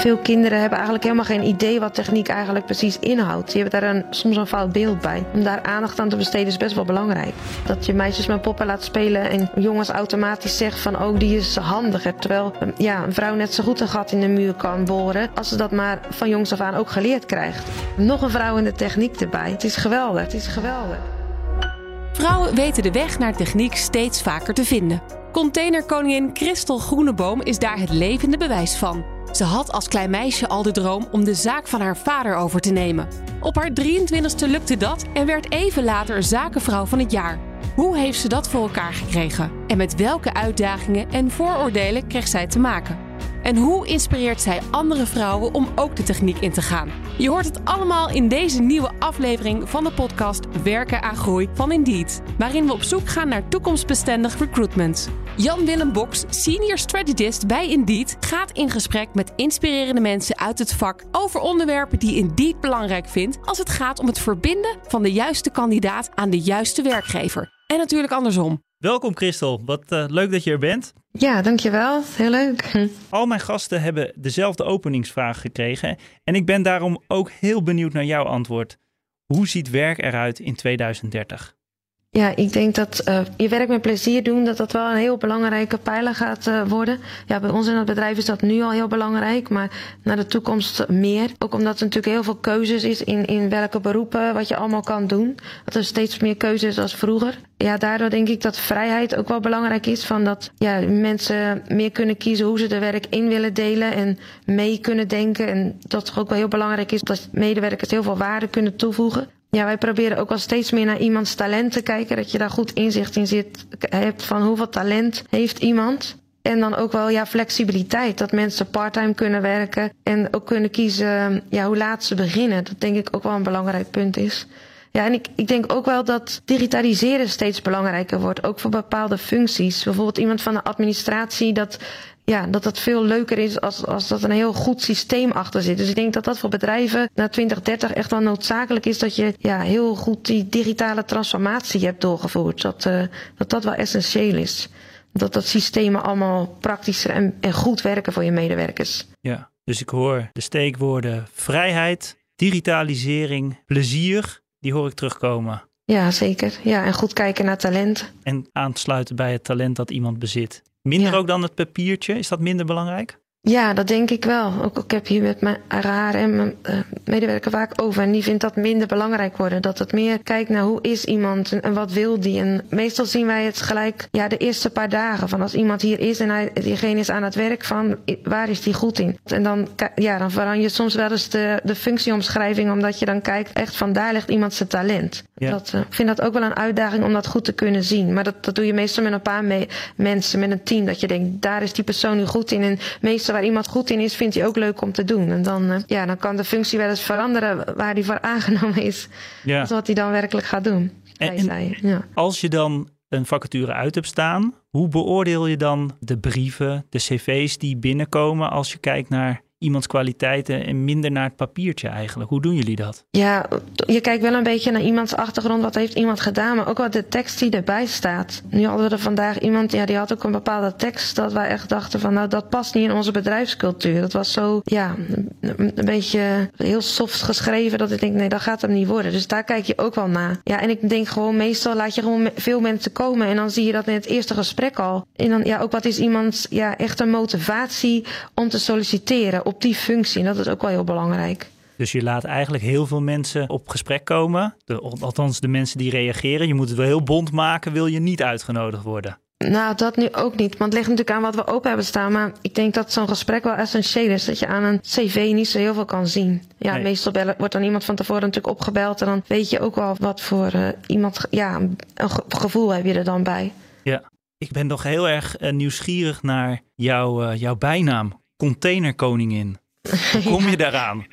Veel kinderen hebben eigenlijk helemaal geen idee wat techniek eigenlijk precies inhoudt. Je hebt daar een, soms een fout beeld bij. Om daar aandacht aan te besteden is best wel belangrijk. Dat je meisjes met poppen laat spelen en jongens automatisch zegt van oh die is handig. Terwijl ja, een vrouw net zo goed een gat in de muur kan boren als ze dat maar van jongs af aan ook geleerd krijgt. Nog een vrouw in de techniek erbij. Het is geweldig, het is geweldig. Vrouwen weten de weg naar techniek steeds vaker te vinden. Containerkoningin Christel Groeneboom is daar het levende bewijs van. Ze had als klein meisje al de droom om de zaak van haar vader over te nemen. Op haar 23e lukte dat en werd even later zakenvrouw van het jaar. Hoe heeft ze dat voor elkaar gekregen? En met welke uitdagingen en vooroordelen kreeg zij te maken? En hoe inspireert zij andere vrouwen om ook de techniek in te gaan? Je hoort het allemaal in deze nieuwe aflevering van de podcast Werken aan Groei van Indeed, waarin we op zoek gaan naar toekomstbestendig recruitment. Jan-Willem Boks, senior strategist bij Indeed, gaat in gesprek met inspirerende mensen uit het vak over onderwerpen die Indeed belangrijk vindt als het gaat om het verbinden van de juiste kandidaat aan de juiste werkgever. En natuurlijk andersom. Welkom Christel, wat uh, leuk dat je er bent. Ja, dankjewel. Heel leuk. Al mijn gasten hebben dezelfde openingsvraag gekregen en ik ben daarom ook heel benieuwd naar jouw antwoord. Hoe ziet werk eruit in 2030? Ja, ik denk dat uh, je werk met plezier doen, dat dat wel een heel belangrijke pijler gaat uh, worden. Ja, bij ons in het bedrijf is dat nu al heel belangrijk, maar naar de toekomst meer. Ook omdat er natuurlijk heel veel keuzes is in, in welke beroepen, wat je allemaal kan doen. Dat er steeds meer keuzes als vroeger. Ja, daardoor denk ik dat vrijheid ook wel belangrijk is. Van dat ja, mensen meer kunnen kiezen hoe ze de werk in willen delen en mee kunnen denken. En dat het ook wel heel belangrijk is dat medewerkers heel veel waarde kunnen toevoegen. Ja, wij proberen ook wel steeds meer naar iemands talent te kijken. Dat je daar goed inzicht in zit, hebt van hoeveel talent heeft iemand. En dan ook wel ja, flexibiliteit. Dat mensen parttime kunnen werken. En ook kunnen kiezen ja, hoe laat ze beginnen. Dat denk ik ook wel een belangrijk punt is. Ja, en ik, ik denk ook wel dat digitaliseren steeds belangrijker wordt. Ook voor bepaalde functies. Bijvoorbeeld iemand van de administratie dat ja, dat dat veel leuker is als, als dat een heel goed systeem achter zit. Dus ik denk dat dat voor bedrijven na 2030 echt wel noodzakelijk is dat je ja, heel goed die digitale transformatie hebt doorgevoerd. Dat, uh, dat dat wel essentieel is. Dat dat systemen allemaal praktischer en, en goed werken voor je medewerkers. Ja, dus ik hoor de steekwoorden vrijheid, digitalisering, plezier, die hoor ik terugkomen. Ja, zeker. Ja, en goed kijken naar talent. En aansluiten bij het talent dat iemand bezit. Minder ook dan het papiertje? Is dat minder belangrijk? Ja, dat denk ik wel. Ook ik heb hier met mijn RR en mijn uh, medewerker vaak over. En die vindt dat minder belangrijk worden. Dat het meer kijkt naar hoe is iemand en, en, wat wil die. En meestal zien wij het gelijk ja, de eerste paar dagen. Van als iemand hier is en hij, diegene is aan het werk van waar is die goed in. En dan, ja, dan verander je soms wel eens de, de functieomschrijving. Omdat je dan kijkt echt van daar ligt iemand zijn talent. Ja. Dat, uh, ik vind dat ook wel een uitdaging om dat goed te kunnen zien. Maar dat, dat doe je meestal met een paar me mensen, met een team. Dat je denkt daar is die persoon nu goed in. En meestal waar iemand goed in is, vindt hij ook leuk om te doen. En dan, uh, ja, dan kan de functie wel eens veranderen waar hij voor aangenomen is. Ja. wat hij dan werkelijk gaat doen. En, en ja. als je dan een vacature uit hebt staan, hoe beoordeel je dan de brieven, de cv's die binnenkomen als je kijkt naar iemands kwaliteiten en minder naar het papiertje eigenlijk. Hoe doen jullie dat? Ja, je kijkt wel een beetje naar iemands achtergrond. Wat heeft iemand gedaan? Maar ook wat de tekst die erbij staat. Nu hadden we er vandaag iemand, ja, die had ook een bepaalde tekst. Dat wij echt dachten van, nou, dat past niet in onze bedrijfscultuur. Dat was zo, ja, een beetje heel soft geschreven. Dat ik denk, nee, dat gaat hem niet worden. Dus daar kijk je ook wel naar. Ja, en ik denk gewoon, meestal laat je gewoon veel mensen komen. En dan zie je dat in het eerste gesprek al. En dan, ja, ook wat is iemands, ja, echt een motivatie om te solliciteren op die functie. En dat is ook wel heel belangrijk. Dus je laat eigenlijk heel veel mensen op gesprek komen. De, althans, de mensen die reageren. Je moet het wel heel bond maken, wil je niet uitgenodigd worden. Nou, dat nu ook niet. Want het ligt natuurlijk aan wat we open hebben staan. Maar ik denk dat zo'n gesprek wel essentieel is. Dat je aan een cv niet zo heel veel kan zien. Ja, nee. meestal bellen, wordt dan iemand van tevoren natuurlijk opgebeld. En dan weet je ook wel wat voor uh, iemand... Ja, een gevoel heb je er dan bij. Ja, ik ben nog heel erg uh, nieuwsgierig naar jouw, uh, jouw bijnaam containerkoningin. Hoe kom je daaraan?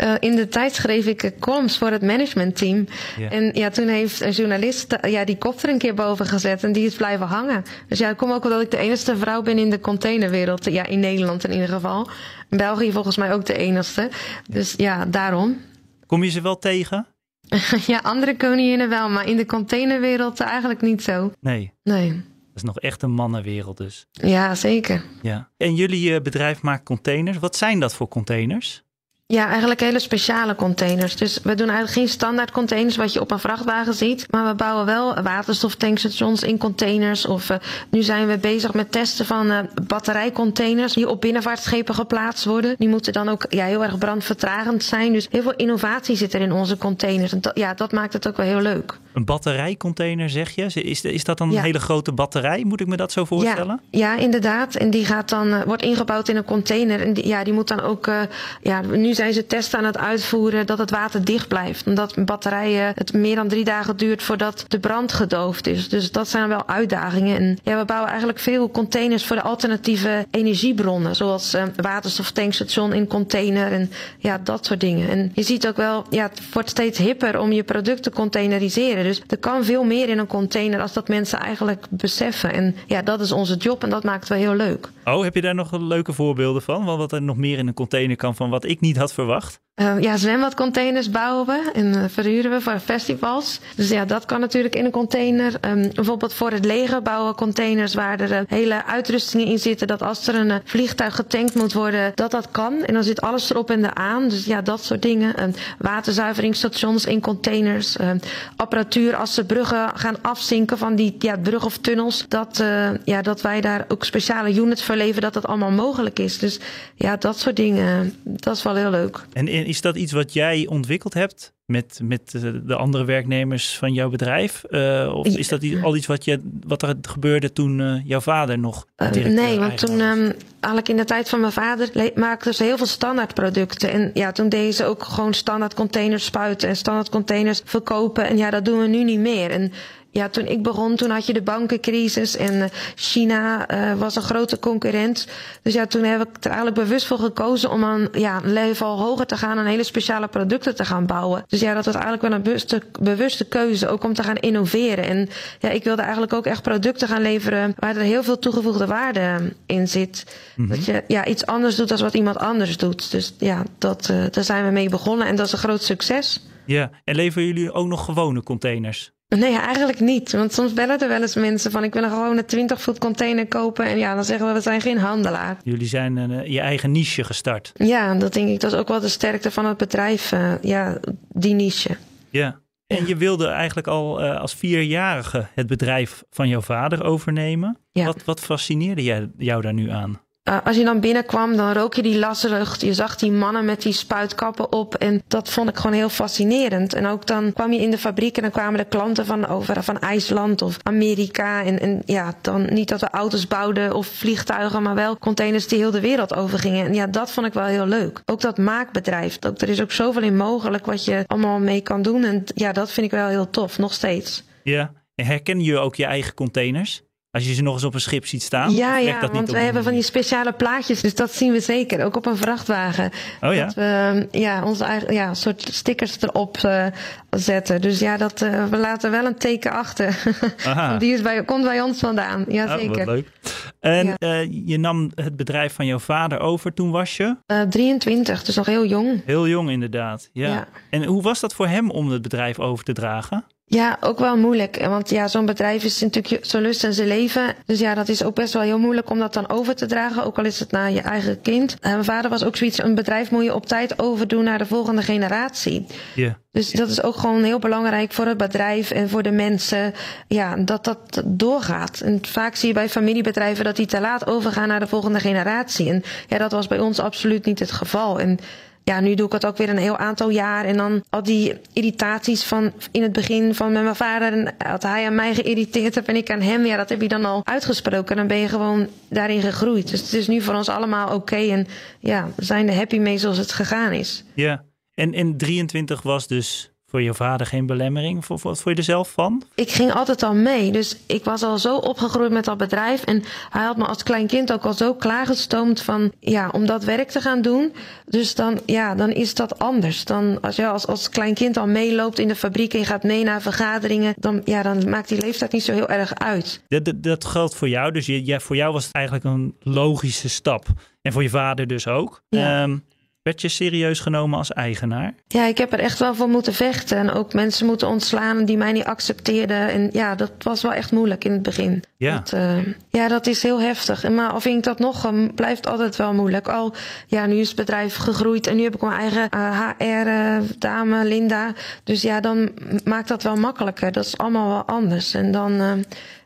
Uh, in de tijd schreef ik columns voor het managementteam. En ja, toen heeft een journalist ja, die kop er een keer boven gezet en die is blijven hangen. Dus ja, ik kom ook wel dat ik de enige vrouw ben in de containerwereld. Ja, in Nederland in ieder geval. In België volgens mij ook de enige. Dus ja, daarom. Kom je ze wel tegen? ja, andere koninginnen wel, maar in de containerwereld eigenlijk niet zo. Nee. Nee. Is nog echt een mannenwereld dus. Ja, zeker. Ja. En jullie eh, bedrijf maakt containers. Wat zijn dat voor containers? Ja, eigenlijk hele speciale containers. Dus we doen eigenlijk geen standaard containers wat je op een vrachtwagen ziet. Maar we bouwen wel waterstoftankstations in containers. Of uh, nu zijn we bezig met testen van uh, batterijcontainers die op binnenvaartschepen geplaatst worden. Die moeten dan ook ja, heel erg brandvertragend zijn. Dus heel veel innovatie zit er in onze containers. En dat, ja, dat maakt het ook wel heel leuk. Een batterijcontainer zeg je? Is, is dat dan een hele grote batterij? Moet ik me dat zo voorstellen? Ja, ja inderdaad. En die gaat dan, uh, wordt ingebouwd in een container. En die, ja, die moet dan ook, ja, nu zijn ze testen aan het uitvoeren dat het water dicht blijft. Omdat batterijen het meer dan drie dagen duurt voordat de brand gedoofd is. Dus dat zijn wel uitdagingen. En ja, we bouwen eigenlijk veel containers voor de alternatieve energiebronnen. Zoals uh, waterstoftankstation in container en ja, dat soort dingen. En je ziet ook wel, ja, het wordt steeds hipper om je product te containeriseren. Dus er kan veel meer in een container als dat mensen eigenlijk beseffen. En ja, dat is onze job en dat maakt wel heel leuk. Oh, heb je daar nog leuke voorbeelden van? Wat er nog meer in een container kan van wat ik niet had verwacht? Uh, ja, zwembadcontainers bouwen we en uh, verhuren we voor festivals. Dus ja, dat kan natuurlijk in een container. Um, bijvoorbeeld voor het leger bouwen we containers waar er uh, hele uitrustingen in zitten. Dat als er een vliegtuig getankt moet worden, dat dat kan. En dan zit alles erop en eraan. Dus ja, dat soort dingen. Um, waterzuiveringsstations in containers. Apparatuur als ze bruggen gaan afzinken van die ja, brug of tunnels. Dat, ja, dat wij daar ook speciale units voor leveren, dat dat allemaal mogelijk is. Dus ja, dat soort dingen, dat is wel heel leuk. En is dat iets wat jij ontwikkeld hebt met, met de andere werknemers van jouw bedrijf? Uh, of is dat al iets wat, je, wat er gebeurde toen uh, jouw vader nog uh, Nee, want toen um, eigenlijk in de tijd van mijn vader maakten ze heel veel standaardproducten. En ja, toen deden ze ook gewoon standaard containers spuiten en standaard containers verkopen. En ja, dat doen we nu niet meer. En ja, toen ik begon, toen had je de bankencrisis en China uh, was een grote concurrent. Dus ja, toen heb ik er eigenlijk bewust voor gekozen om een, ja, een level hoger te gaan en hele speciale producten te gaan bouwen. Dus ja, dat was eigenlijk wel een bewuste, bewuste keuze, ook om te gaan innoveren. En ja, ik wilde eigenlijk ook echt producten gaan leveren waar er heel veel toegevoegde waarde in zit. Mm-hmm. Dat je ja, iets anders doet dan wat iemand anders doet. Dus ja, dat, uh, daar zijn we mee begonnen en dat is een groot succes. Ja, en leveren jullie ook nog gewone containers? Nee, eigenlijk niet. Want soms bellen er wel eens mensen van ik wil een gewone 20 voet container kopen. En ja, dan zeggen we we zijn geen handelaar. Jullie zijn een, je eigen niche gestart. Ja, dat denk ik. Dat is ook wel de sterkte van het bedrijf. Uh, ja, die niche. Ja. En je wilde eigenlijk al uh, als vierjarige het bedrijf van jouw vader overnemen. Ja. Wat, wat fascineerde jij, jou daar nu aan? Uh, als je dan binnenkwam, dan rook je die laslucht. Je zag die mannen met die spuitkappen op. En dat vond ik gewoon heel fascinerend. En ook dan kwam je in de fabriek en dan kwamen de klanten van, over, van IJsland of Amerika. En, en ja, dan niet dat we auto's bouwden of vliegtuigen, maar wel containers die heel de wereld over gingen. En ja, dat vond ik wel heel leuk. Ook dat maakbedrijf. Dat, er is ook zoveel in mogelijk wat je allemaal mee kan doen. En ja, dat vind ik wel heel tof, nog steeds. Ja, en herken je ook je eigen containers? Als je ze nog eens op een schip ziet staan. Ja, ja dat want we hebben van die speciale plaatjes. Dus dat zien we zeker. Ook op een vrachtwagen. Oh ja? Dat we ja, onze eigen ja, soort stickers erop uh, zetten. Dus ja, dat, uh, we laten wel een teken achter. die is bij, komt bij ons vandaan. Ja, oh. Wat leuk. En ja. uh, je nam het bedrijf van jouw vader over. Toen was je? 23, dus nog heel jong. Heel jong inderdaad. Ja. ja. En hoe was dat voor hem om het bedrijf over te dragen? Ja, ook wel moeilijk. Want ja, zo'n bedrijf is natuurlijk zo lust en zijn leven. Dus ja, dat is ook best wel heel moeilijk om dat dan over te dragen. Ook al is het naar je eigen kind. En mijn vader was ook zoiets, een bedrijf moet je op tijd overdoen naar de volgende generatie. Ja. Yeah. Dus dat is ook gewoon heel belangrijk voor het bedrijf en voor de mensen. Ja, dat dat doorgaat. En vaak zie je bij familiebedrijven dat die te laat overgaan naar de volgende generatie. En ja, dat was bij ons absoluut niet het geval. En ja, nu doe ik het ook weer een heel aantal jaar. En dan al die irritaties van in het begin van met mijn vader. En dat hij aan mij geïrriteerd heeft en ik aan hem. Ja, dat heb je dan al uitgesproken. Dan ben je gewoon daarin gegroeid. Dus het is nu voor ons allemaal oké. En ja, we zijn er happy mee zoals het gegaan is. Ja, en in 23 was dus voor je vader geen belemmering? Wat vond je er zelf van? Ik ging altijd al mee. Dus ik was al zo opgegroeid met dat bedrijf. En hij had me als klein kind ook al zo klaargestoomd van ja, om dat werk te gaan doen. Dus dan, ja, dan is dat anders. Dan als je als, als klein kind al meeloopt in de fabriek en je gaat mee naar vergaderingen, dan, ja, dan maakt die leeftijd niet zo heel erg uit. Dat, dat, dat geldt voor jou. Dus je, ja, voor jou was het eigenlijk een logische stap. En voor je vader dus ook. Ja. Um, Werd je serieus genomen als eigenaar? Ja, ik heb er echt wel voor moeten vechten. En ook mensen moeten ontslaan die mij niet accepteerden. En ja, dat was wel echt moeilijk in het begin. Ja, dat, uh, ja, dat is heel heftig. Maar of ik dat nog, um, blijft altijd wel moeilijk. Al, ja, nu is het bedrijf gegroeid en nu heb ik mijn eigen uh, HR-dame, Linda. Dus ja, dan maakt dat wel makkelijker. Dat is allemaal wel anders. En dan... Uh,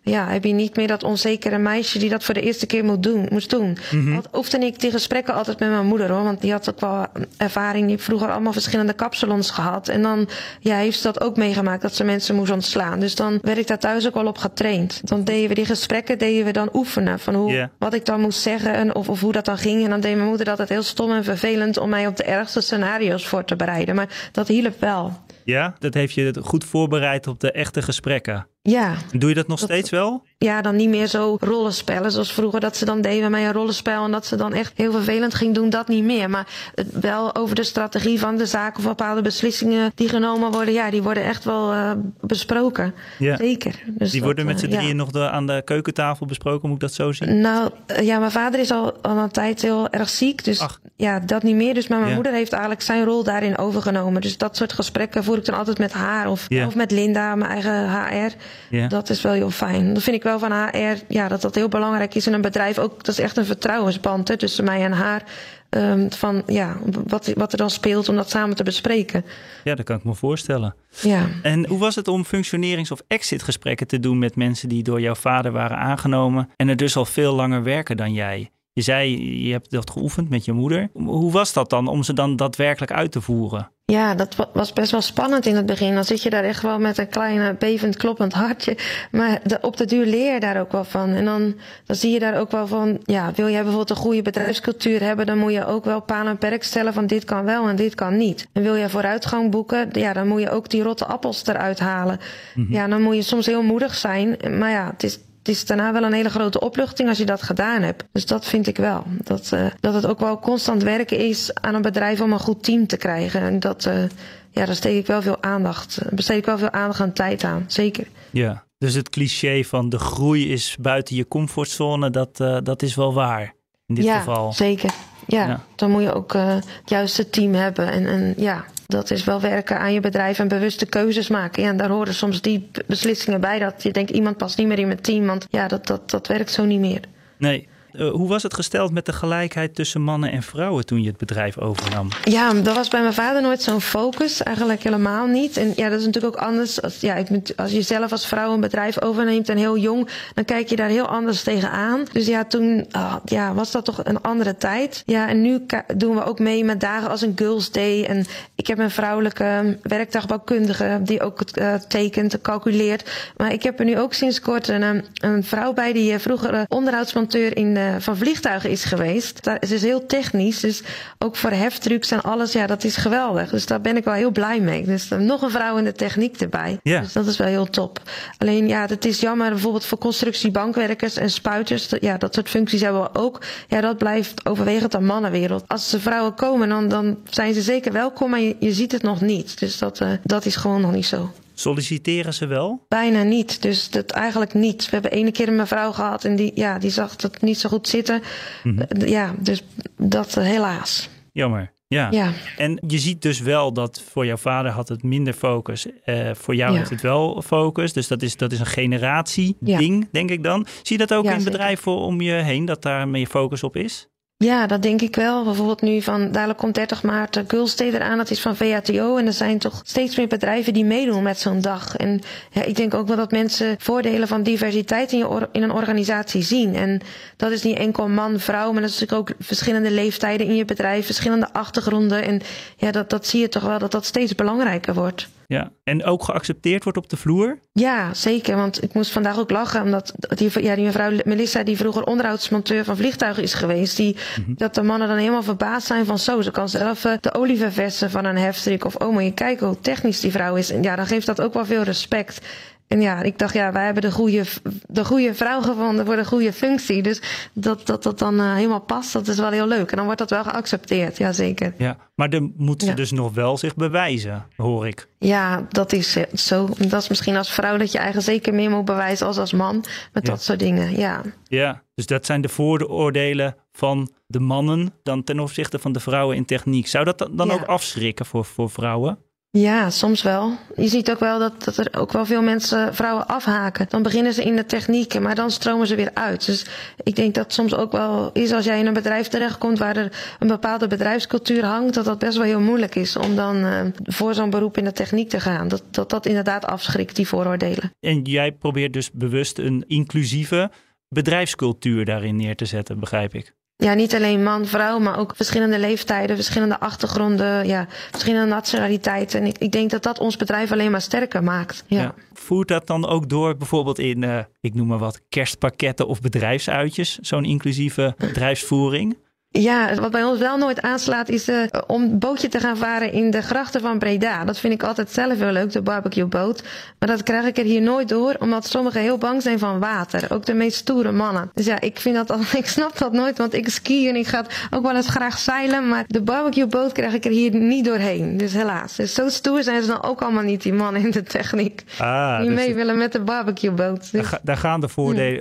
ja, heb je niet meer dat onzekere meisje die dat voor de eerste keer moet doen, moest doen. Mm -hmm. Ik die gesprekken altijd met mijn moeder hoor, want die had ook wel ervaring. Die vroeger allemaal verschillende kapsalons gehad. En dan ja, heeft ze dat ook meegemaakt dat ze mensen moest ontslaan. Dus dan werd ik daar thuis ook al op getraind. Dan deden we die gesprekken, deden we dan oefenen van hoe, yeah. wat ik dan moest zeggen en of, of hoe dat dan ging. En dan deed mijn moeder dat het heel stom en vervelend om mij op de ergste scenario's voor te bereiden. Maar dat hielp wel. Ja, dat heeft je goed voorbereid op de echte gesprekken. Ja. Doe je dat nog dat, steeds wel? Ja, dan niet meer zo rollenspellen zoals vroeger dat ze dan deden bij mij een rollenspel en dat ze dan echt heel vervelend ging doen, dat niet meer. Maar wel over de strategie van de zaak of bepaalde beslissingen die genomen worden, ja, die worden echt wel uh, besproken. Ja. Zeker. Dus die dat, worden met z'n drieën ja. nog de, aan de keukentafel besproken, moet ik dat zo zien? Nou, ja, mijn vader is al, al een tijd heel erg ziek, dus Ach. ja, dat niet meer. Dus maar mijn ja. moeder heeft eigenlijk zijn rol daarin overgenomen. Dus dat soort gesprekken voer ik dan altijd met haar of, of met Linda, mijn eigen HR. Ja. Dat is wel heel fijn. Dat vind ik wel van HR, ja, dat dat heel belangrijk is in een bedrijf. Ook, dat is echt een vertrouwensband hè, tussen mij en haar. Um, van ja, wat, wat er dan speelt om dat samen te bespreken. Ja, dat kan ik me voorstellen. Ja. En hoe was het om functionerings- of exitgesprekken te doen met mensen die door jouw vader waren aangenomen en er dus al veel langer werken dan jij? Je zei, je hebt dat geoefend met je moeder. Hoe was dat dan om ze dan daadwerkelijk uit te voeren? Ja, dat was best wel spannend in het begin. Dan zit je daar echt wel met een klein bevend kloppend hartje. Maar op de duur leer je daar ook wel van. En dan, dan zie je daar ook wel van, ja, wil jij bijvoorbeeld een goede bedrijfscultuur hebben, dan moet je ook wel paal en perk stellen van dit kan wel en dit kan niet. En wil jij vooruitgang boeken, ja, dan moet je ook die rotte appels eruit halen. Mm-hmm. Ja, dan moet je soms heel moedig zijn. Maar ja, het is, het is daarna wel een hele grote opluchting als je dat gedaan hebt. Dus dat vind ik wel. Dat, uh, dat het ook wel constant werken is aan een bedrijf om een goed team te krijgen. En dat, uh, ja, daar steek ik wel veel aandacht. Besteed ik wel veel aandacht en tijd aan. Zeker. Ja, dus het cliché van de groei is buiten je comfortzone, dat, uh, dat is wel waar in dit ja, geval. Zeker. Ja, ja, dan moet je ook het juiste team hebben. En, en ja, dat is wel werken aan je bedrijf en bewuste keuzes maken. Ja, en daar horen soms die beslissingen bij dat je denkt iemand past niet meer in mijn team, want ja, dat, dat, dat werkt zo niet meer. Nee. Uh, hoe was het gesteld met de gelijkheid tussen mannen en vrouwen toen je het bedrijf overnam? Ja, dat was bij mijn vader nooit zo'n focus. Eigenlijk helemaal niet. En ja, dat is natuurlijk ook anders. Als, ja, als je zelf als vrouw een bedrijf overneemt en heel jong, dan kijk je daar heel anders tegenaan. Dus ja, toen oh, ja, was dat toch een andere tijd. Ja, en nu doen we ook mee met dagen als een Girls Day. En ik heb een vrouwelijke werkdagbouwkundige die ook uh, tekent, calculeert. Maar ik heb er nu ook sinds kort een, een vrouw bij die vroeger onderhoudsmonteur in van vliegtuigen is geweest. Ze is heel technisch, dus ook voor heftrucks en alles, ja, dat is geweldig. Dus daar ben ik wel heel blij mee. Dus nog een vrouw in de techniek erbij. Ja. Dus dat is wel heel top. Alleen ja, het is jammer bijvoorbeeld voor constructiebankwerkers en spuiters. Ja, dat soort functies hebben we ook. Ja, dat blijft overwegend een mannenwereld. Als de vrouwen komen, dan, dan zijn ze zeker welkom, maar je, je ziet het nog niet. Dus dat, uh, dat is gewoon nog niet zo. Solliciteren ze wel? Bijna niet. Dus dat eigenlijk niet. We hebben ene keer een mevrouw gehad en die, ja, die zag het niet zo goed zitten. Mm-hmm. Ja, dus dat helaas. Jammer. Ja. ja. En je ziet dus wel dat voor jouw vader had het minder focus. Uh, voor jou ja. heeft het wel focus. Dus dat is, dat is een generatie ding, ja. denk ik dan. Zie je dat ook in bedrijven om je heen, dat daar meer focus op is? Ja, dat denk ik wel. Bijvoorbeeld nu van, dadelijk komt 30 maart de Girls Day eraan. Dat is van VHTO. En er zijn toch steeds meer bedrijven die meedoen met zo'n dag. En ja, ik denk ook wel dat mensen voordelen van diversiteit in, je in een organisatie zien. En dat is niet enkel man, vrouw, maar dat is natuurlijk ook verschillende leeftijden in je bedrijf, verschillende achtergronden. En ja, dat, dat zie je toch wel dat dat steeds belangrijker wordt. Ja, en ook geaccepteerd wordt op de vloer? Ja, zeker. Want ik moest vandaag ook lachen. Omdat die, ja, die mevrouw Melissa, die vroeger onderhoudsmonteur van vliegtuigen is geweest. Die, mm-hmm. Dat de mannen dan helemaal verbaasd zijn van zo. Ze kan zelf uh, de olie verversen van een heftruck. Of oh, moet je kijken hoe technisch die vrouw is. En ja, dan geeft dat ook wel veel respect. En ja, ik dacht, ja, wij hebben de goede, de goede vrouw gevonden voor de goede functie. Dus dat dat, dat dan uh, helemaal past, dat is wel heel leuk. En dan wordt dat wel geaccepteerd, ja zeker. Ja, maar dan moet ze ja. dus nog wel zich bewijzen, hoor ik. Ja, dat is zo. Dat is misschien als vrouw dat je eigen zeker meer moet bewijzen als als man. Met ja. dat soort dingen, ja. Ja, dus dat zijn de vooroordelen van de mannen dan ten opzichte van de vrouwen in techniek. Zou dat dan Ja. ook afschrikken voor, voor vrouwen? Ja, soms wel. Je ziet ook wel dat, dat er ook wel veel mensen, vrouwen afhaken. Dan beginnen ze in de technieken, maar dan stromen ze weer uit. Dus ik denk dat soms ook wel is als jij in een bedrijf terechtkomt waar er een bepaalde bedrijfscultuur hangt, dat dat best wel heel moeilijk is om dan eh, voor zo'n beroep in de techniek te gaan. Dat, dat dat inderdaad afschrikt, die vooroordelen. En jij probeert dus bewust een inclusieve bedrijfscultuur daarin neer te zetten, begrijp ik. Ja, niet alleen man, vrouw, maar ook verschillende leeftijden, verschillende achtergronden, ja, verschillende nationaliteiten. En ik, ik denk dat dat ons bedrijf alleen maar sterker maakt. Ja. Voert dat dan ook door bijvoorbeeld in, eh, ik noem maar wat, kerstpakketten of bedrijfsuitjes? Zo'n inclusieve bedrijfsvoering? Ja, wat bij ons wel nooit aanslaat is eh, om bootje te gaan varen in de grachten van Breda. Dat vind ik altijd zelf heel leuk, de barbecueboot. Maar dat krijg ik er hier nooit door, omdat sommigen heel bang zijn van water. Ook de meest stoere mannen. Dus ja, ik vind dat al, ik snap dat nooit, want ik ski en ik ga ook wel eens graag zeilen. Maar de barbecueboot krijg ik er hier niet doorheen. Dus helaas. Dus zo stoer zijn ze dan ook allemaal niet, die mannen in de techniek. Ah, die dus mee willen met de barbecueboot. daar, Dus, ga- daar gaan de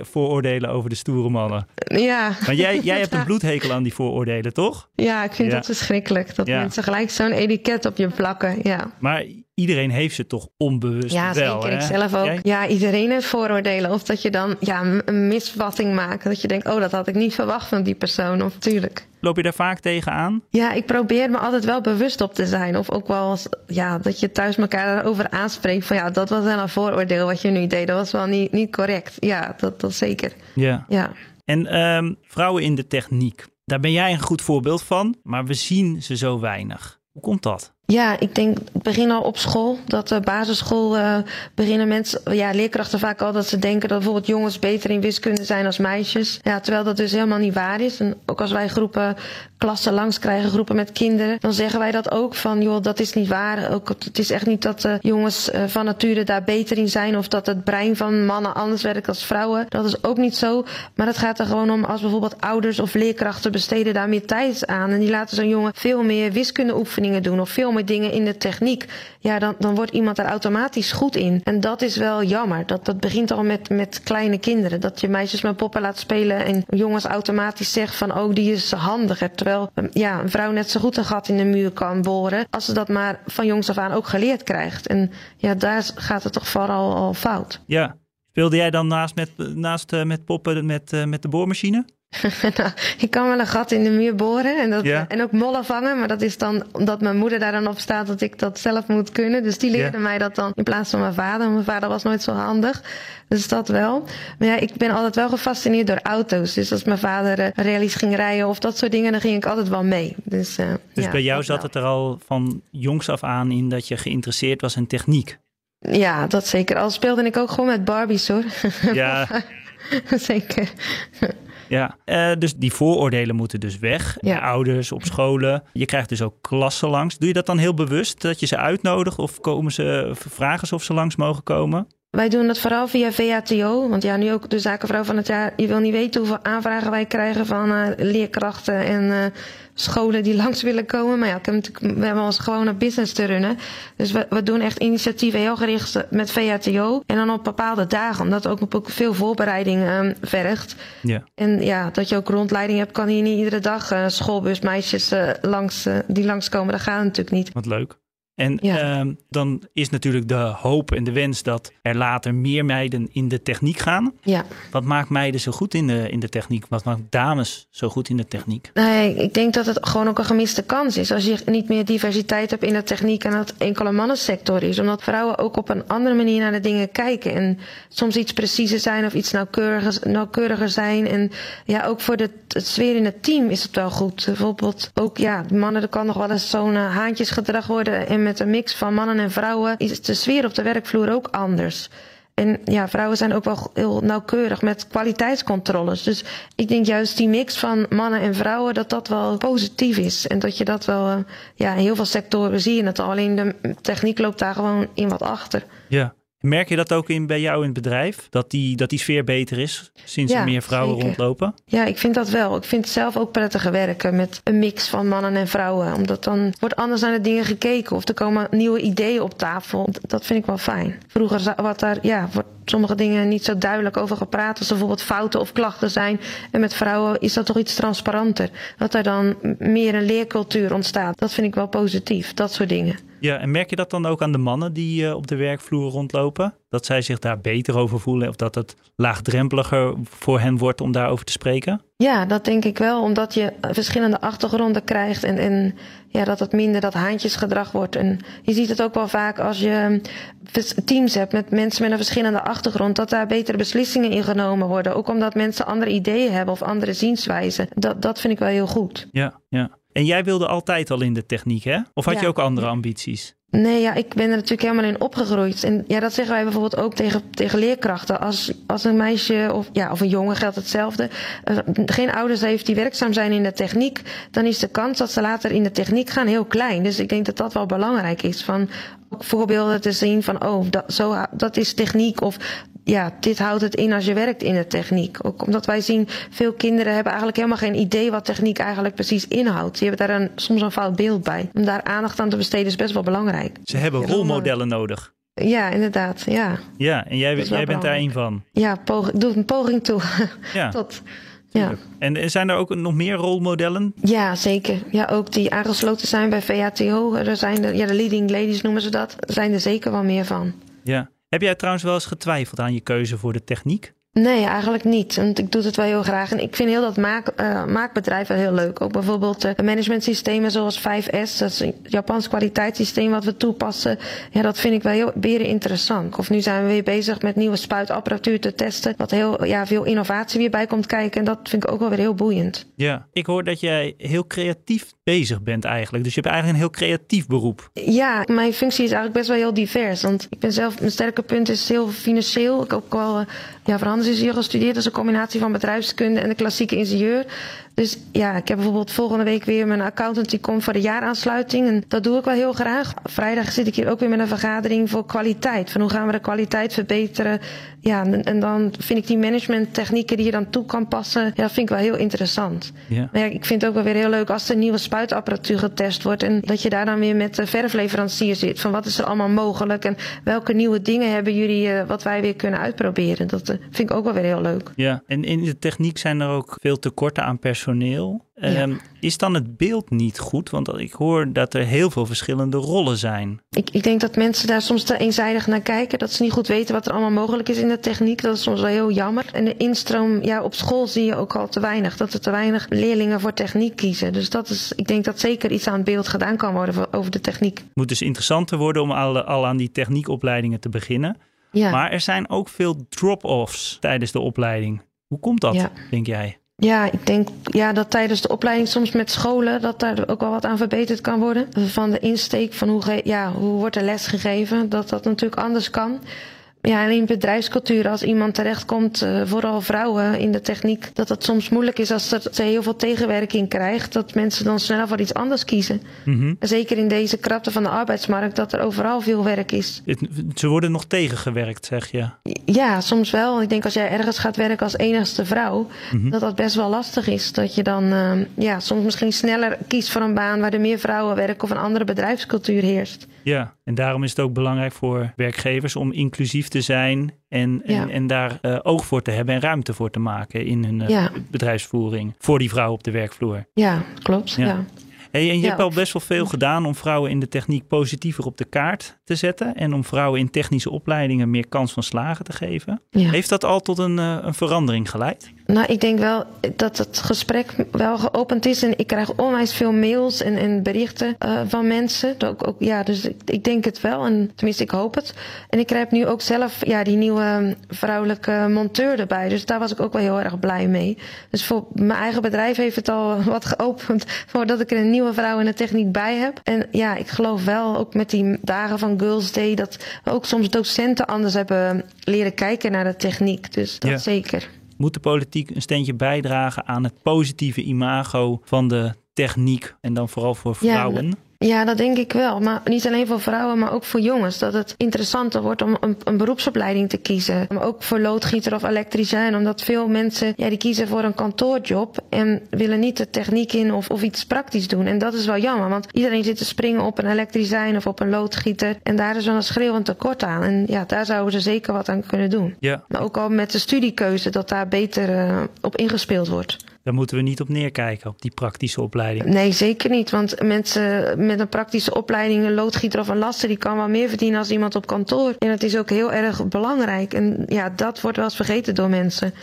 vooroordelen over de stoere mannen. ja. Maar jij, jij hebt een bloedhekel aan die vooroordelen, toch? Ja, ik vind Ja. dat verschrikkelijk. Dat Ja. mensen gelijk zo'n etiket op je plakken. Ja. Maar iedereen heeft ze toch onbewust Ja, wel, zeker. hè? Ik zelf ook. Jij? Ja, iedereen heeft vooroordelen. Of dat je dan ja, een- misvatting maakt. Dat je denkt, oh, dat had ik niet verwacht van die persoon. Of tuurlijk. Loop je daar vaak tegenaan? Ja, ik probeer me altijd wel bewust op te zijn. Of ook wel ja, dat je thuis elkaar erover aanspreekt. Van ja, dat was wel een vooroordeel wat je nu deed. Dat was wel niet, niet correct. Ja, dat, dat zeker. Ja. Ja. En ehm, vrouwen in de techniek, daar ben jij een goed voorbeeld van, maar we zien ze zo weinig. Hoe komt dat? Ja, ik denk, het begin al op school. Dat de basisschool eh, beginnen mensen, ja, leerkrachten vaak al dat ze denken dat bijvoorbeeld jongens beter in wiskunde zijn als meisjes. Ja, terwijl dat dus helemaal niet waar is. En ook als wij groepen klassen langs krijgen, groepen met kinderen, dan zeggen wij dat ook van, joh, dat is niet waar. Ook, het is echt niet dat de jongens eh, van nature daar beter in zijn of dat het brein van mannen anders werkt als vrouwen. Dat is ook niet zo. Maar het gaat er gewoon om als bijvoorbeeld ouders of leerkrachten besteden daar meer tijd aan. En die laten zo'n jongen veel meer wiskundeoefeningen doen of veel meer dingen in de techniek. Ja, dan, dan wordt iemand daar automatisch goed in. En dat is wel jammer. Dat, dat begint al met, met kleine kinderen. Dat je meisjes met poppen laat spelen en jongens automatisch zegt van oh, die is handiger. Terwijl um, ja, een vrouw net zo goed een gat in de muur kan boren. Als ze dat maar van jongs af aan ook geleerd krijgt. En ja, daar gaat het toch vooral al fout. Ja. Speelde jij dan naast met, naast, eh, met poppen met, eh, met de boormachine? nou, ik kan wel een gat in de muur boren en, dat, Ja. en ook mollen vangen. Maar dat is dan omdat mijn moeder daar dan op staat dat ik dat zelf moet kunnen. Dus die leerde Ja. mij dat dan in plaats van mijn vader. Mijn vader was nooit zo handig. Dus dat wel. Maar ja, ik ben altijd wel gefascineerd door auto's. Dus als mijn vader rallies ging rijden of dat soort dingen, dan ging ik altijd wel mee. Dus, eh, Dus ja, bij jou zat wel. het er al van jongs af aan in dat je geïnteresseerd was in techniek. Ja, dat zeker. Al speelde ik ook gewoon met Barbies hoor. Ja, zeker. Ja. Eh, dus die vooroordelen moeten dus weg. Ja. Ouders, op scholen. Je krijgt dus ook klassen langs. Doe je dat dan heel bewust? Dat je ze uitnodigt of komen ze, vragen ze of ze langs mogen komen? Wij doen dat vooral via VATO. Want ja, nu ook de zakenvrouw van het jaar. Je wil niet weten hoeveel aanvragen wij krijgen van eh, leerkrachten en eh, scholen die langs willen komen. Maar ja, ik heb natuurlijk, we hebben ons gewone business te runnen. Dus we, we doen echt initiatieven heel gericht met VATO. En dan op bepaalde dagen, omdat het ook, ook veel voorbereiding eh, vergt. Ja. En ja, dat je ook rondleiding hebt, kan hier niet iedere dag eh, schoolbusmeisjes langs, die langskomen. Dat gaat natuurlijk niet. Wat leuk. En Ja. ehm, dan is natuurlijk de hoop en de wens dat er later meer meiden in de techniek gaan. Ja. Wat maakt meiden zo goed in de, in de techniek? Wat maakt dames zo goed in de techniek? Nee, ik denk dat het gewoon ook een gemiste kans is. Als je niet meer diversiteit hebt in de techniek en dat het enkel een mannensector is. Omdat vrouwen ook op een andere manier naar de dingen kijken. En soms iets preciezer zijn of iets nauwkeuriger, nauwkeuriger zijn. En ja, ook voor de, het sfeer in het team is het wel goed. Bijvoorbeeld ook, ja, mannen, er kan nog wel eens zo'n eh, haantjesgedrag worden. En met een mix van mannen en vrouwen is de sfeer op de werkvloer ook anders. En ja, vrouwen zijn ook wel heel nauwkeurig met kwaliteitscontroles. Dus ik denk juist die mix van mannen en vrouwen, dat dat wel positief is. En dat je dat wel, eh, ja, in heel veel sectoren zie je het al. Alleen de techniek loopt daar gewoon in wat achter. Ja. Merk je dat ook in, bij jou in het bedrijf? Dat die, dat die sfeer beter is sinds er meer vrouwen rondlopen? Ja, ik vind dat wel. Ik vind het zelf ook prettiger werken met een mix van mannen en vrouwen. Omdat dan wordt anders naar de dingen gekeken. Of er komen nieuwe ideeën op tafel. Dat vind ik wel fijn. Vroeger wat daar, ja, wordt sommige dingen niet zo duidelijk over gepraat. Als er bijvoorbeeld fouten of klachten zijn. En met vrouwen is dat toch iets transparanter. Dat er dan meer een leercultuur ontstaat. Dat vind ik wel positief. Dat soort dingen. Ja, en merk je dat dan ook aan de mannen die uh, op de werkvloer rondlopen? Dat zij zich daar beter over voelen of dat het laagdrempeliger voor hen wordt om daarover te spreken? Ja, dat denk ik wel, omdat je verschillende achtergronden krijgt en, en ja, dat het minder dat haantjesgedrag wordt. En je ziet het ook wel vaak als je teams hebt met mensen met een verschillende achtergrond, dat daar betere beslissingen in genomen worden. Ook omdat mensen andere ideeën hebben of andere zienswijzen. Dat, dat vind ik wel heel goed. Ja, ja. En jij wilde altijd al in de techniek, hè? Of had je ook andere ambities? Nee, ja, ik ben er natuurlijk helemaal in opgegroeid. En ja, dat zeggen wij bijvoorbeeld ook tegen, tegen leerkrachten. Als, als een meisje of, ja, of een jongen geldt hetzelfde. Uh, geen ouders heeft die werkzaam zijn in de techniek. Dan is de kans dat ze later in de techniek gaan heel klein. Dus ik denk dat dat wel belangrijk is. Van ook voorbeelden te zien van, oh, dat, zo, dat is techniek. Of ja, dit houdt het in als je werkt in de techniek. Ook omdat wij zien, veel kinderen hebben eigenlijk helemaal geen idee wat techniek eigenlijk precies inhoudt. Die hebben daar een, soms een fout beeld bij. Om daar aandacht aan te besteden is best wel belangrijk. Ze hebben rolmodellen nodig. Ja, inderdaad. Ja, ja en jij, jij bent daar een van. Ja, poging, doe een poging toe. Ja. Tot, ja. En zijn er ook nog meer rolmodellen? Ja, zeker. Ja, ook die aangesloten zijn bij VATO. Er zijn de, ja, de leading ladies noemen ze dat. Er zijn er zeker wel meer van. Ja. Heb jij trouwens wel eens getwijfeld aan je keuze voor de techniek? Nee, eigenlijk niet. Want ik doe het wel heel graag. En ik vind heel dat maak, uh, maakbedrijf wel heel leuk. Ook bijvoorbeeld uh, managementsystemen zoals 5S. Dat is een Japans kwaliteitssysteem wat we toepassen. Ja, dat vind ik wel heel weer interessant. Of nu zijn we weer bezig met nieuwe spuitapparatuur te testen. Wat heel ja, veel innovatie weer bij komt kijken. En dat vind ik ook wel weer heel boeiend. Ja, ik hoor dat jij heel creatief bezig bent eigenlijk. Dus je hebt eigenlijk een heel creatief beroep. Ja, mijn functie is eigenlijk best wel heel divers. Want ik ben zelf, mijn sterke punt is heel financieel. Ik heb ook wel ja, hier gestudeerd als een combinatie van bedrijfskunde en de klassieke ingenieur. Dus ja, ik heb bijvoorbeeld volgende week weer mijn accountant die komt voor de jaaraansluiting. En dat doe ik wel heel graag. Vrijdag zit ik hier ook weer met een vergadering voor kwaliteit. Van hoe gaan we de kwaliteit verbeteren? Ja, en, dan vind ik die managementtechnieken die je dan toe kan passen, ja, dat vind ik wel heel interessant. Ja. Maar ja, ik vind het ook wel weer heel leuk als er nieuwe spuitapparatuur getest wordt. En dat je daar dan weer met de verfleverancier zit. Van wat is er allemaal mogelijk en welke nieuwe dingen hebben jullie uh, wat wij weer kunnen uitproberen. Dat uh, vind ik ook wel weer heel leuk. Ja, en in de techniek zijn er ook veel tekorten aan personeel personeel. Ehm, is dan het beeld niet goed? Want ik hoor dat er heel veel verschillende rollen zijn. Ik, ik denk dat mensen daar soms te eenzijdig naar kijken. Dat ze niet goed weten wat er allemaal mogelijk is in de techniek. Dat is soms wel heel jammer. En de instroom, ja, op school zie je ook al te weinig. Dat er te weinig leerlingen voor techniek kiezen. Dus dat is, ik denk dat zeker iets aan het beeld gedaan kan worden over de techniek. Het moet dus interessanter worden om al, al aan die techniekopleidingen te beginnen. Ja. Maar er zijn ook veel drop-offs tijdens de opleiding. Hoe komt dat, denk jij? Ja, ik denk ja, dat tijdens de opleiding soms met scholen dat daar ook wel wat aan verbeterd kan worden. Van de insteek van hoe, ja, hoe wordt er les gegeven, dat dat natuurlijk anders kan. Ja, en in bedrijfscultuur, als iemand terechtkomt, uh, vooral vrouwen in de techniek, dat het soms moeilijk is als ze heel veel tegenwerking krijgt, dat mensen dan sneller voor iets anders kiezen. Mm Zeker in deze krapte van de arbeidsmarkt, dat er overal veel werk is. ze worden nog tegengewerkt, zeg je? Ja, soms wel. Ik denk als jij ergens gaat werken als enigste vrouw, mhm. dat dat best wel lastig is. Dat je dan uh, ja, soms misschien sneller kiest voor een baan waar er meer vrouwen werken of een andere bedrijfscultuur heerst. Ja, en daarom is het ook belangrijk voor werkgevers om inclusief te zijn en, en, en daar uh, oog voor te hebben en ruimte voor te maken in hun uh, bedrijfsvoering voor die vrouw op de werkvloer. Ja, klopt. ja. Hey, en je hebt al best wel veel gedaan om vrouwen in de techniek positiever op de kaart te zetten. En om vrouwen in technische opleidingen meer kans van slagen te geven. Heeft dat al tot een, uh, een verandering geleid? Nou, ik denk wel dat het gesprek wel geopend is. En ik krijg onwijs veel mails en, en berichten uh, van mensen. Ook, ook, ja, dus ik, ik, denk het wel. En tenminste, ik hoop het. En ik krijg nu ook zelf ja, die nieuwe vrouwelijke monteur erbij. Dus daar was ik ook wel heel erg blij mee. Dus voor mijn eigen bedrijf heeft het al wat geopend. Voordat ik er een nieuwe vrouw in de techniek bij heb. En ja, ik geloof wel ook met die dagen van Girls Day. dat ook soms docenten anders hebben leren kijken naar de techniek. Dus dat zeker. Moet de politiek een steentje bijdragen aan het positieve imago van de techniek en dan vooral voor vrouwen? Ja, dat denk ik wel. Maar niet alleen voor vrouwen, maar ook voor jongens. Dat het interessanter wordt om een, een beroepsopleiding te kiezen. Maar ook voor loodgieter of elektricien. Omdat veel mensen, ja, die kiezen voor een kantoorjob. En willen niet de techniek in of, of iets praktisch doen. En dat is wel jammer. Want iedereen zit te springen op een elektricien of op een loodgieter. En daar is wel een schreeuwend tekort aan. En ja, daar zouden ze zeker wat aan kunnen doen. Ja. Maar ook al met de studiekeuze, dat daar beter uh, op ingespeeld wordt. Daar moeten we niet op neerkijken, op die praktische opleiding. Nee, zeker niet. Want mensen met een praktische opleiding, een loodgieter of een laster, die kan wel meer verdienen als iemand op kantoor. En het is ook heel erg belangrijk. En ja, dat wordt wel eens vergeten door mensen.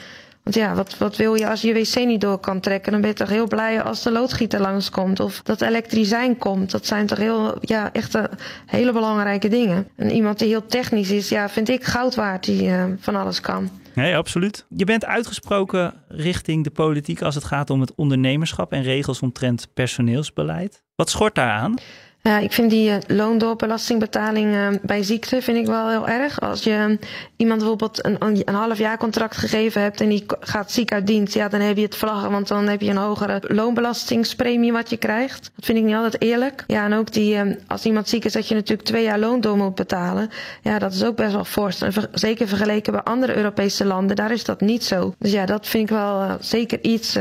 Want ja, wat, wat wil je als je wc niet door kan trekken? Dan ben je toch heel blij als de loodgieter langskomt. Of dat elektricijn komt. Dat zijn toch heel, ja, echt hele belangrijke dingen. En iemand die heel technisch is, ja, vind ik goud waard die uh, van alles kan. Nee, absoluut. Je bent uitgesproken richting de politiek als het gaat om het ondernemerschap en regels omtrent personeelsbeleid. Wat schort daaraan? Ja, ik vind die uh, loondoorbelastingbetaling uh, bij ziekte vind ik wel heel erg. Als je iemand bijvoorbeeld een, een, half jaar contract gegeven hebt en die gaat ziek uit dienst, ja, dan heb je het vlaggen, want dan heb je een hogere loonbelastingspremie wat je krijgt. Dat vind ik niet altijd eerlijk. Ja, en ook die, uh, als iemand ziek is, dat je natuurlijk twee jaar loon door moet betalen. Ja, dat is ook best wel fors. Zeker vergeleken bij andere Europese landen, daar is dat niet zo. Dus ja, dat vind ik wel zeker iets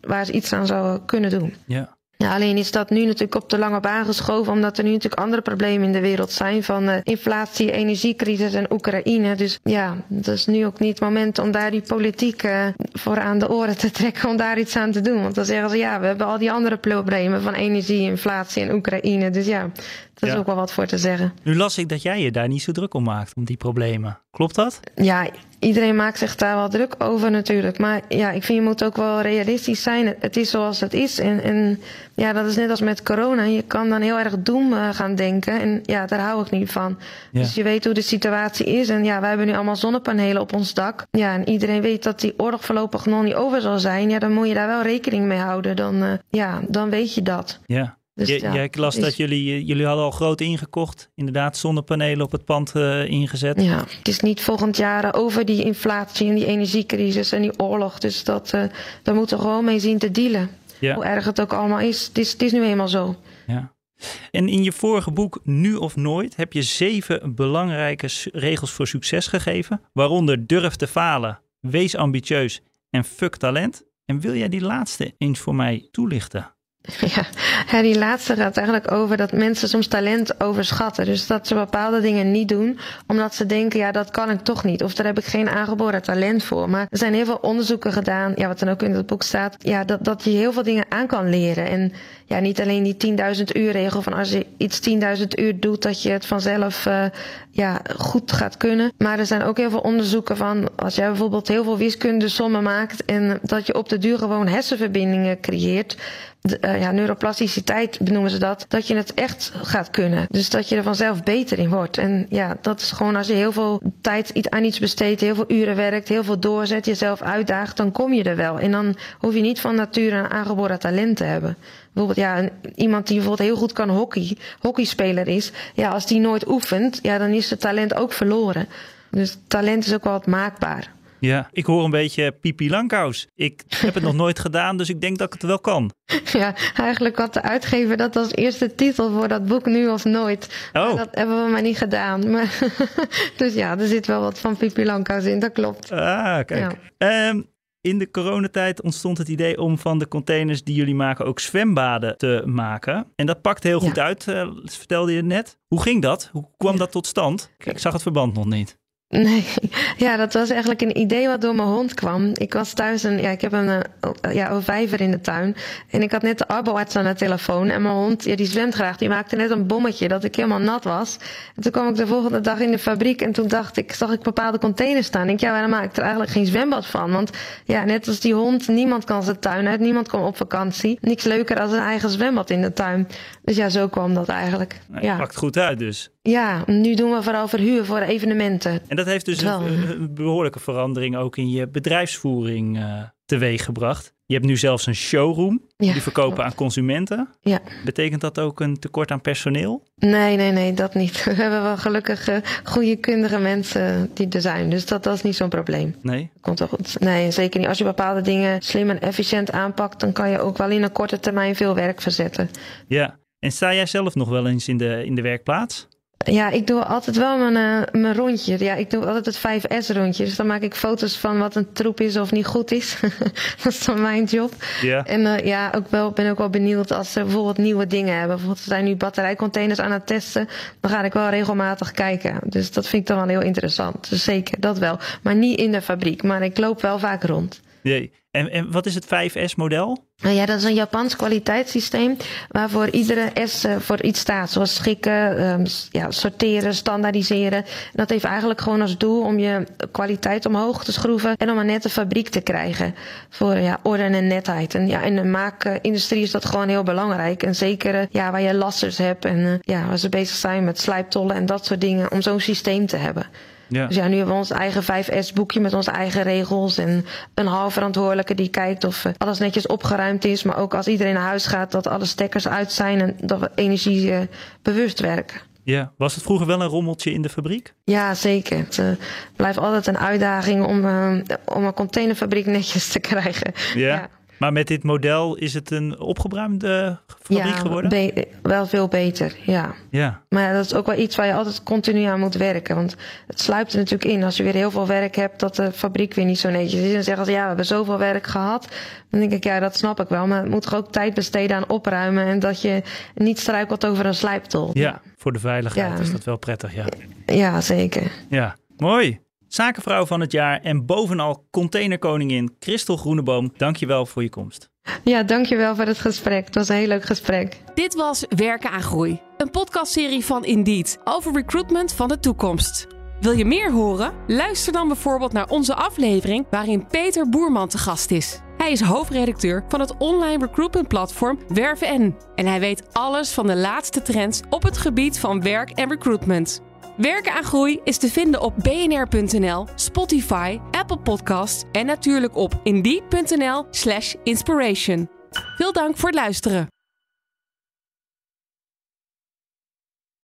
waar ze iets aan zouden kunnen doen. Ja. Ja, alleen is dat nu natuurlijk op de lange baan geschoven, omdat er nu natuurlijk andere problemen in de wereld zijn van uh, inflatie, energiecrisis en Oekraïne. Dus ja, dat is nu ook niet het moment om daar die politiek uh, voor aan de oren te trekken om daar iets aan te doen. Want dan zeggen ze ja, we hebben al die andere problemen van energie, inflatie en Oekraïne. Dus ja, dat is ook wel wat voor te zeggen. Nu las ik dat jij je daar niet zo druk om maakt, om die problemen. Klopt dat? Ja, iedereen maakt zich daar wel druk over natuurlijk. Maar ja, ik vind je moet ook wel realistisch zijn. Het- is zoals het is. En, en ja, dat is net als met corona. Je kan dan heel erg doem eh, gaan denken. En ja, daar hou ik niet van. Ja. Dus je weet hoe de situatie is. En ja, wij hebben nu allemaal zonnepanelen op ons dak. Ja, en iedereen weet dat die oorlog voorlopig nog niet over zal zijn. Ja, dan moet je daar wel rekening mee houden. Dan, eh, ja, dan weet je dat. Ja. Dus, ja, jij ik las is- dat jullie, eh, jullie hadden al groot ingekocht. Inderdaad, zonnepanelen op het pand eh, ingezet. Ja, het is niet volgend jaar eh, over die inflatie en die energiecrisis en die oorlog. Dus dat, eh daar moeten we gewoon mee zien te dealen. Ja. Hoe erg het ook allemaal is. Het is, het is nu eenmaal zo. Ja. En in je vorige boek Nu of Nooit heb je zeven belangrijke regels voor succes gegeven. Waaronder durf te falen, wees ambitieus en fuck talent. En wil jij die laatste eens voor mij toelichten? Ja, die laatste gaat eigenlijk over dat mensen soms talent overschatten. Dus dat ze bepaalde dingen niet doen, omdat ze denken, ja, dat kan ik toch niet. Of daar heb ik geen aangeboren talent voor. Maar er zijn heel veel onderzoeken gedaan, ja, wat dan ook in het boek staat, ja, dat, dat je heel veel dingen aan kan leren. En ja, niet alleen die 10.000 uur regel van als je iets 10.000 uur doet, dat je het vanzelf eh, ja, goed gaat kunnen. Maar er zijn ook heel veel onderzoeken van als jij bijvoorbeeld heel veel wiskundesommen maakt en dat je op de duur gewoon hersenverbindingen creëert. Eh, ja, neuroplasticiteit benoemen ze dat. Dat je het echt gaat kunnen. Dus dat je er vanzelf beter in wordt. En ja, dat is gewoon als je heel veel tijd aan iets besteedt, heel veel uren werkt, heel veel doorzet, jezelf uitdaagt, dan kom je er wel. En dan hoef je niet van nature een aangeboren talent te hebben. Bijvoorbeeld, ja, een- iemand die bijvoorbeeld heel goed kan hockey, hockeyspeler is, ja, als die nooit oefent, ja, dan is het talent ook verloren. Dus talent is ook wel wat maakbaar. Ja, ik hoor een beetje Pipi Langkous. Ik heb het nog nooit gedaan, dus ik denk dat ik het wel kan. Ja, eigenlijk had de uitgever dat als eerste titel voor dat boek nu of nooit. Oh. Maar Dat hebben we maar niet gedaan. Maar dus ja, er zit wel wat van Pipi Langkous in, dat klopt. Ah, kijk. Ehm, in de coronatijd ontstond het idee om van de containers die jullie maken ook zwembaden te maken. En dat pakt heel goed Ja. uit, eh, vertelde je net. Hoe ging dat? Hoe kwam dat tot stand? Ik zag het verband nog niet. Nee, ja, dat was eigenlijk een idee wat door mijn hond kwam. Ik was thuis en ja, ik heb een, eh, ja, een vijver in de tuin. En ik had net de arboarts aan de telefoon. En mijn hond, ja, die zwemt graag. Die maakte net een bommetje dat ik helemaal nat was. En toen kwam ik de volgende dag in de fabriek. En toen dacht ik, zag ik bepaalde containers staan. Ik denk, ja, waarom maak ik er eigenlijk geen zwembad van? Want ja, net als die hond, niemand kan zijn tuin uit. Niemand komt op vakantie. Niks leuker als een eigen zwembad in de tuin. Dus ja, zo kwam dat eigenlijk. Nou, Ja. pakt goed uit dus. ja, nu doen we vooral verhuur voor evenementen. En dat heeft dus een, een behoorlijke verandering ook in je bedrijfsvoering eh teweeg gebracht. Je hebt nu zelfs een showroom. Ja, die verkopen klopt. aan consumenten. Ja. Betekent dat ook een tekort aan personeel? Nee, nee, nee, dat niet. We hebben wel gelukkig eh, goede kundige mensen die er zijn. Dus dat, dat is niet zo'n probleem. Nee? Komt wel goed. Nee, zeker niet. Als je bepaalde dingen slim en efficiënt aanpakt, dan kan je ook wel in een korte termijn veel werk verzetten. Ja. En sta jij zelf nog wel eens in de, in de werkplaats? Ja, ik doe altijd wel mijn, uh, mijn rondje. Ja, ik doe altijd het 5S-rondje. Dus dan maak ik foto's van wat een troep is of niet goed is. dat is dan mijn job. En uh, ja, ook wel, ben ook wel benieuwd als ze bijvoorbeeld nieuwe dingen hebben. Bijvoorbeeld, we zijn nu batterijcontainers aan het testen. Dan ga ik wel regelmatig kijken. Dus dat vind ik dan wel heel interessant. Dus zeker, dat wel. Maar niet in de fabriek. Maar ik loop wel vaak rond. Jee. En, en wat is het 5S-model? Nou ja, dat is een Japans kwaliteitssysteem waarvoor iedere S uh, voor iets staat. Zoals schikken, um, ja, sorteren, standaardiseren. En dat heeft eigenlijk gewoon als doel om je kwaliteit omhoog te schroeven en om een nette fabriek te krijgen. Voor ja, orde en netheid. En ja, in de maakindustrie is dat gewoon heel belangrijk. En zeker uh, ja, waar je lasters hebt en uh, ja, waar ze bezig zijn met slijptollen en dat soort dingen, om zo'n systeem te hebben. Ja. Dus ja, nu hebben we ons eigen 5S-boekje met onze eigen regels. En een halfverantwoordelijke die kijkt of uh, alles netjes opgeruimd is. Maar ook als iedereen naar huis gaat, dat alle stekkers uit zijn en dat we energiebewust werken. Ja, was het vroeger wel een rommeltje in de fabriek? Ja, zeker. Het uh, blijft altijd een uitdaging om, uh, om een containerfabriek netjes te krijgen. Ja. ja. Maar met dit model is het een opgebruimde fabriek ja, geworden? Be wel veel beter, ja. ja. Maar ja, dat is ook wel iets waar je altijd continu aan moet werken. Want het sluipt er natuurlijk in. Als je weer heel veel werk hebt, dat de fabriek weer niet zo netjes is. En zeggen ze, ja, we hebben zoveel werk gehad. Dan denk ik, ja, dat snap ik wel. Maar het moet toch ook tijd besteden aan opruimen. En dat je niet struikelt over een slijptol. Ja, voor de veiligheid ja. is dat wel prettig, ja. Ja, zeker. Ja, mooi. Zakenvrouw van het jaar en bovenal containerkoningin Christel Groeneboom, dankjewel voor je komst. Ja, dankjewel voor het gesprek. Het was een heel leuk gesprek. Dit was Werken aan Groei, een podcastserie van Indeed over recruitment van de toekomst. Wil je meer horen? Luister dan bijvoorbeeld naar onze aflevering waarin Peter Boerman te gast is. Hij is hoofdredacteur van het online recruitment platform Werven en hij weet alles van de laatste trends op het gebied van werk en recruitment. Werken aan Groei is te vinden op bnr.nl, Spotify, Apple Podcasts en natuurlijk op indeed.nl/inspiration. Veel dank voor het luisteren.